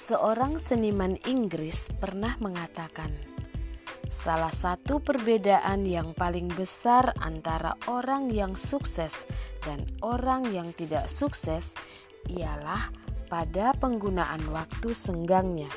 Seorang seniman Inggris pernah mengatakan, "Salah satu perbedaan yang paling besar antara orang yang sukses dan orang yang tidak sukses ialah pada penggunaan waktu senggangnya."